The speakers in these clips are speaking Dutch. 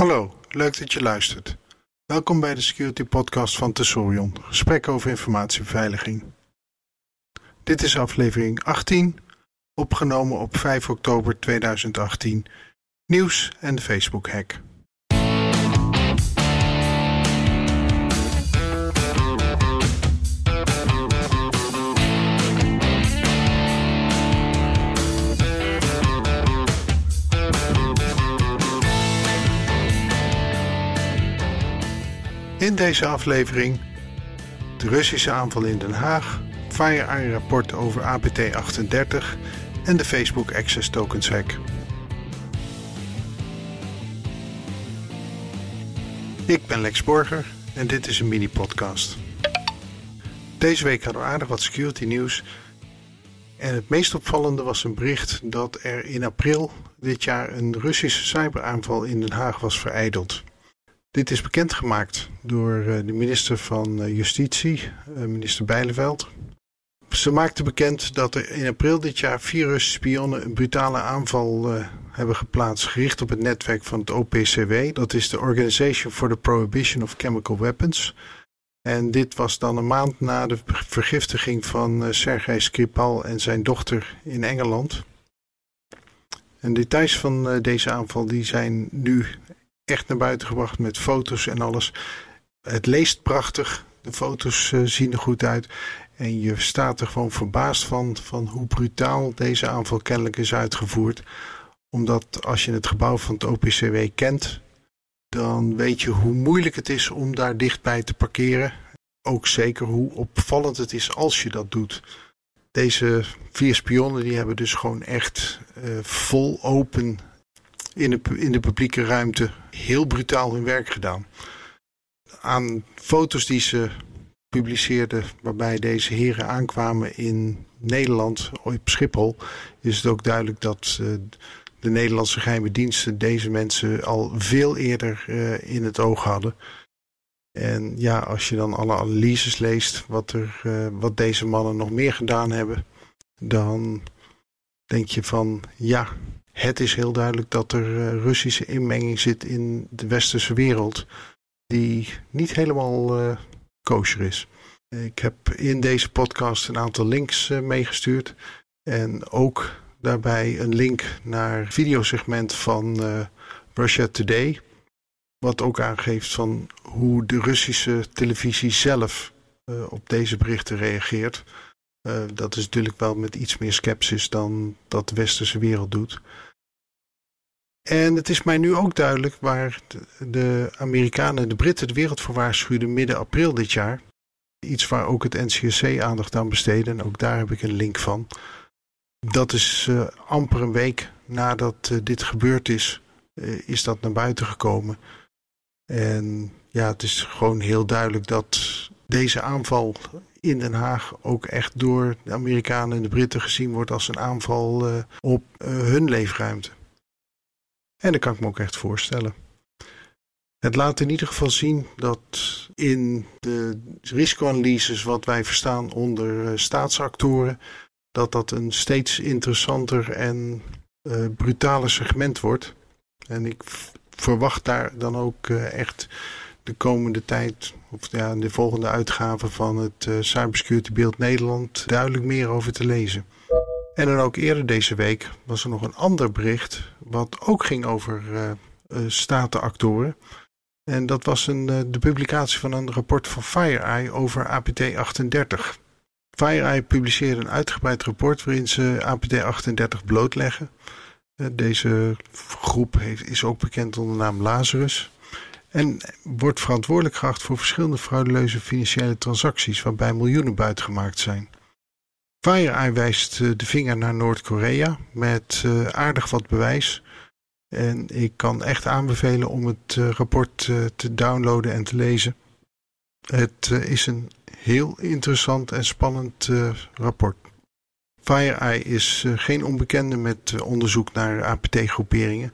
Hallo, leuk dat je luistert. Welkom bij de Security Podcast van Tesorion, gesprek over informatiebeveiliging. Dit is aflevering 18, opgenomen op 5 oktober 2018. Nieuws en de Facebook-hack. In deze aflevering de Russische aanval in Den Haag, FireEye rapport over APT38 en de Facebook Access Tokens hack. Ik ben Lex Borger en dit is een mini-podcast. Deze week hadden we aardig wat security nieuws. En het meest opvallende was een bericht dat er in april dit jaar een Russische cyberaanval in Den Haag was vereideld. Dit is bekendgemaakt door eh, de minister van eh, Justitie, eh, minister Bijleveld. Ze maakte bekend dat er in april dit jaar vier Russische spionnen een brutale aanval hebben geplaatst, gericht op het netwerk van het OPCW. Dat is de Organization for the Prohibition of Chemical Weapons. En dit was dan een maand na de vergiftiging van uh, Sergei Skripal en zijn dochter in Engeland. En details van deze aanval die zijn nu echt naar buiten gebracht met foto's en alles. Het leest prachtig. De foto's uh, zien er goed uit. En je staat er gewoon verbaasd van, van hoe brutaal deze aanval kennelijk is uitgevoerd. Omdat als je het gebouw van het OPCW kent, dan weet je hoe moeilijk het is om daar dichtbij te parkeren. Ook zeker hoe opvallend het is als je dat doet. Deze vier spionnen die hebben dus gewoon echt uh, vol open in de, in de publieke ruimte heel brutaal hun werk gedaan. Aan foto's die ze publiceerden waarbij deze heren aankwamen in Nederland, op Schiphol, is het ook duidelijk dat uh, de Nederlandse geheime diensten deze mensen al veel eerder uh, in het oog hadden. En ja, als je dan alle analyses leest wat, er, uh, wat deze mannen nog meer gedaan hebben, dan denk je van ja, het is heel duidelijk dat er uh, Russische inmenging zit in de westerse wereld die niet helemaal uh, kosher is. Ik heb in deze podcast een aantal links uh, meegestuurd en ook daarbij een link naar het videosegment van Russia Today, wat ook aangeeft van hoe de Russische televisie zelf op deze berichten reageert. dat is natuurlijk wel met iets meer sceptisch dan dat de westerse wereld doet. En het is mij nu ook duidelijk waar de Amerikanen en de Britten de wereld voor waarschuwden midden april dit jaar. Iets waar ook het NCSC aandacht aan besteedde en ook daar heb ik een link van. Dat is uh, amper een week nadat uh, dit gebeurd is, uh, is dat naar buiten gekomen. En ja, het is gewoon heel duidelijk dat deze aanval in Den Haag ook echt door de Amerikanen en de Britten gezien wordt als een aanval op hun leefruimte. En dat kan ik me ook echt voorstellen. Het laat in ieder geval zien dat in de risicoanalyses wat wij verstaan onder uh, staatsactoren, dat dat een steeds interessanter en uh, brutaler segment wordt. En ik verwacht daar dan ook uh, echt de komende tijd, of ja, de volgende uitgave van het Cybersecurity Beeld Nederland, duidelijk meer over te lezen. En dan ook eerder deze week was er nog een ander bericht. Wat ook ging over uh, uh, statenactoren. En dat was een, uh, de publicatie van een rapport van FireEye over APT38. FireEye publiceerde een uitgebreid rapport waarin ze APT38 blootleggen. deze groep heeft, is ook bekend onder de naam Lazarus. En wordt verantwoordelijk geacht voor verschillende frauduleuze financiële transacties waarbij miljoenen buitgemaakt zijn. FireEye wijst eh, de vinger naar Noord-Korea met uh, aardig wat bewijs. En ik kan echt aanbevelen om het uh, rapport te downloaden en te lezen. Het is een heel interessant en spannend rapport. FireEye is geen onbekende met onderzoek naar APT-groeperingen.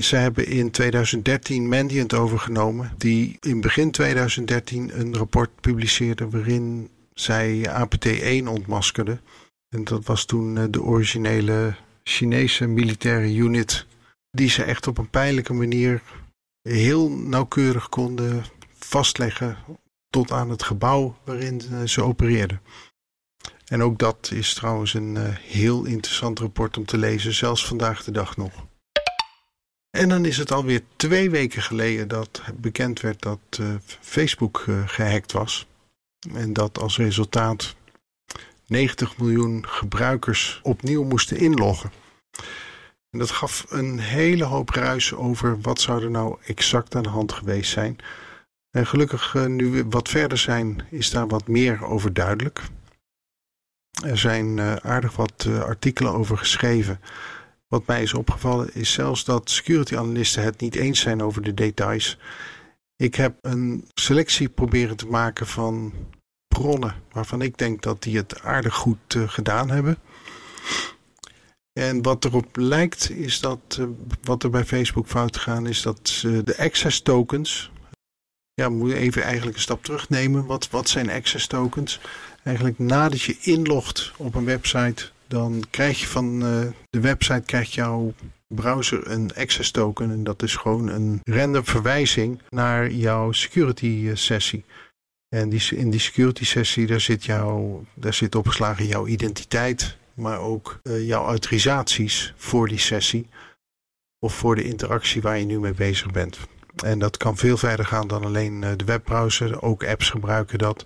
Ze hebben in 2013 Mandiant overgenomen, die in begin 2013 een rapport publiceerde waarin zij APT-1 ontmaskerde. En dat was toen eh, de originele Chinese militaire unit die ze echt op een pijnlijke manier heel nauwkeurig konden vastleggen tot aan het gebouw waarin ze opereerden. En ook dat is trouwens een heel interessant rapport om te lezen, zelfs vandaag de dag nog. En dan is het alweer twee weken geleden dat bekend werd dat Facebook gehackt was. En dat als resultaat 90 miljoen gebruikers opnieuw moesten inloggen. En dat gaf een hele hoop ruis over wat zou er nou exact aan de hand geweest zijn. En gelukkig eh, nu we wat verder zijn, is daar wat meer over duidelijk. Er zijn uh, aardig wat uh, artikelen over geschreven. Wat mij is opgevallen is zelfs dat security analisten het niet eens zijn over de details. Ik heb een selectie proberen te maken van bronnen waarvan ik denk dat die het aardig goed uh, gedaan hebben. En wat erop lijkt is dat uh, wat er bij Facebook fout gaat is dat de access tokens. Ja, we moeten even eigenlijk een stap terugnemen. Wat, wat zijn access tokens? Eigenlijk nadat je inlogt op een website, dan krijg je van de website krijgt jouw browser een access token. En dat is gewoon een random verwijzing naar jouw security sessie. En die, in die security sessie, daar zit, jouw, daar zit opgeslagen jouw identiteit, maar ook uh, jouw autorisaties voor die sessie. Of voor de interactie waar je nu mee bezig bent. En dat kan veel verder gaan dan alleen uh, de webbrowser. Ook apps gebruiken dat.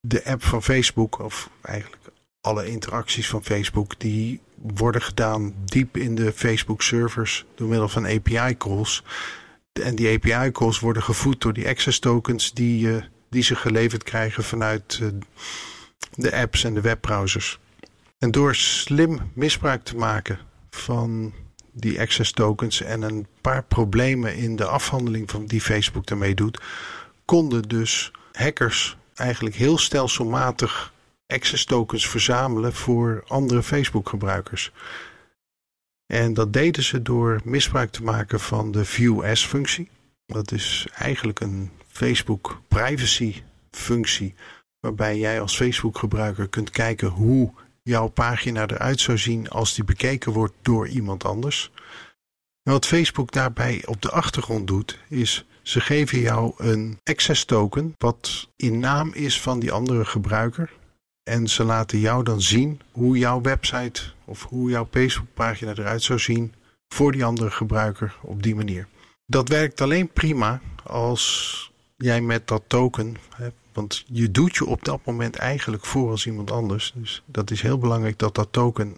De app van Facebook, of eigenlijk alle interacties van Facebook, die worden gedaan diep in de Facebook servers door middel van API calls. En die API calls worden gevoed door die access tokens die je die ze geleverd krijgen vanuit eh, de apps en de webbrowsers. En door slim misbruik te maken van die access tokens en een paar problemen in de afhandeling van die Facebook daarmee doet, konden dus hackers eigenlijk heel stelselmatig access tokens verzamelen voor andere Facebook gebruikers. En dat deden ze door misbruik te maken van de View As functie. Dat is eigenlijk een Facebook privacy functie. Waarbij jij als Facebook gebruiker kunt kijken hoe jouw pagina eruit zou zien als die bekeken wordt door iemand anders. Wat Facebook daarbij op de achtergrond doet, is ze geven jou een access token wat in naam is van die andere gebruiker. En ze laten jou dan zien hoe jouw website of hoe jouw Facebookpagina eruit zou zien voor die andere gebruiker op die manier. Dat werkt alleen prima als jij met dat token, want je doet je op dat moment eigenlijk voor als iemand anders. Dus dat is heel belangrijk dat dat token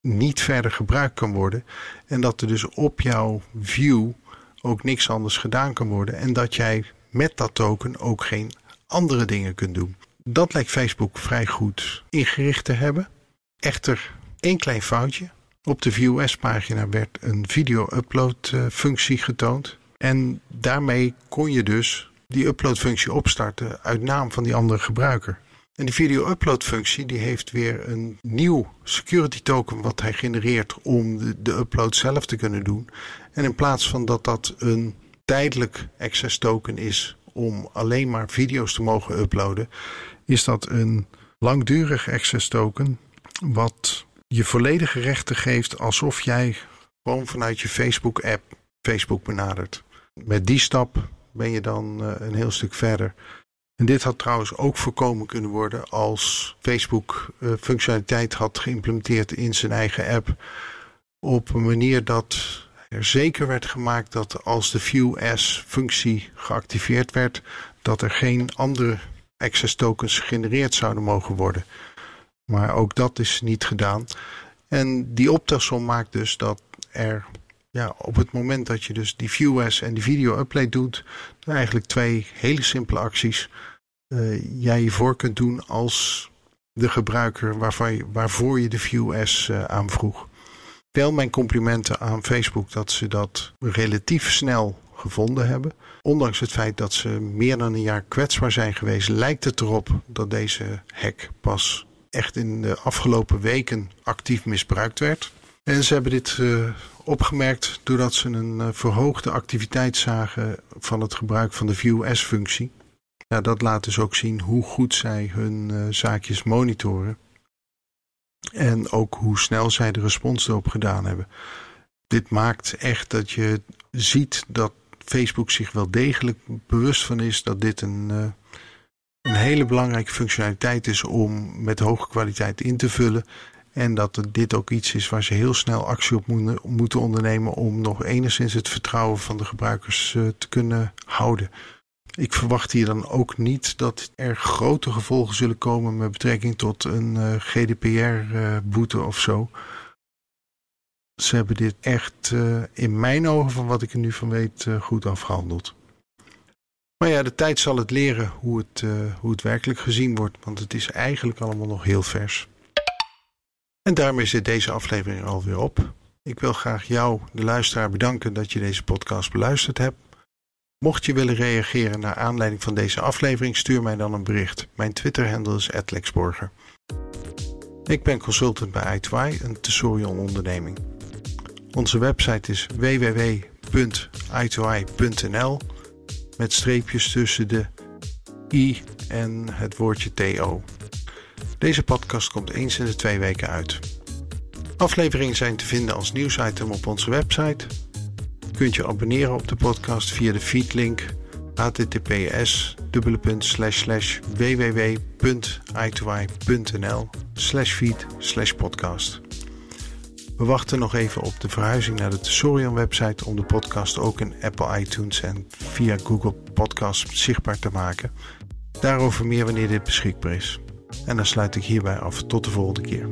niet verder gebruikt kan worden. En dat er dus op jouw view ook niks anders gedaan kan worden. En dat jij met dat token ook geen andere dingen kunt doen. Dat lijkt Facebook vrij goed ingericht te hebben. Echter, één klein foutje. Op de View pagina werd een video-upload uh, functie getoond. En daarmee kon je dus die uploadfunctie opstarten uit naam van die andere gebruiker. En die video upload functie die heeft weer een nieuw security token wat hij genereert om de, de upload zelf te kunnen doen. En in plaats van dat dat een tijdelijk access token is om alleen maar video's te mogen uploaden, is dat een langdurig access token wat je volledige rechten geeft alsof jij gewoon vanuit je Facebook app Facebook benadert. Met die stap ben je dan uh, een heel stuk verder. En dit had trouwens ook voorkomen kunnen worden als Facebook uh, functionaliteit had geïmplementeerd in zijn eigen app. Op een manier dat er zeker werd gemaakt dat als de View as functie geactiveerd werd, dat er geen andere access tokens gegenereerd zouden mogen worden. Maar ook dat is niet gedaan. En die optelsom maakt dus dat er ja, op het moment dat je dus die view en die video upload doet, eigenlijk twee hele simpele acties uh, jij je voor kunt doen als de gebruiker waarvan waarvoor je de view uh, aanvroeg. Wel mijn complimenten aan Facebook dat ze dat relatief snel gevonden hebben. Ondanks het feit dat ze meer dan een jaar kwetsbaar zijn geweest, lijkt het erop dat deze hack pas echt in de afgelopen weken actief misbruikt werd. En ze hebben dit uh, opgemerkt doordat ze een uh, verhoogde activiteit zagen van het gebruik van de View S-functie. Dat laat dus ook zien hoe goed zij hun uh, zaakjes monitoren. En ook hoe snel zij de respons erop gedaan hebben. Dit maakt echt dat je ziet dat Facebook zich wel degelijk bewust van is dat dit een, uh, een hele belangrijke functionaliteit is om met hoge kwaliteit in te vullen. En dat dit ook iets is waar ze heel snel actie op moeten ondernemen om nog enigszins het vertrouwen van de gebruikers uh, te kunnen houden. Ik verwacht hier dan ook niet dat er grote gevolgen zullen komen met betrekking tot een uh, GDPR-boete of zo ze hebben dit echt uh, in mijn ogen, van wat ik er nu van weet, goed afgehandeld. Maar ja, de tijd zal het leren hoe het, hoe het werkelijk gezien wordt, want het is eigenlijk allemaal nog heel vers. En daarmee zit deze aflevering alweer op. Ik wil graag jou, de luisteraar, bedanken dat je deze podcast beluisterd hebt. Mocht je willen reageren naar aanleiding van deze aflevering, stuur mij dan een bericht. Mijn Twitter-handle is @lexborger. Ik ben consultant bij i2, een Tesorion onderneming. Onze website is www.i2i.nl met streepjes tussen de i en het woordje TO. Deze podcast komt eens in de twee weken uit. Afleveringen zijn te vinden als nieuwsitem op onze website. Kunt je abonneren op de podcast via de feedlink https www.i2i.nl feed podcast. We wachten nog even op de verhuizing naar de Tesorion website om de podcast ook in Apple iTunes en via Google Podcasts zichtbaar te maken. Daarover meer wanneer dit beschikbaar is. En dan sluit ik hierbij af. Tot de volgende keer.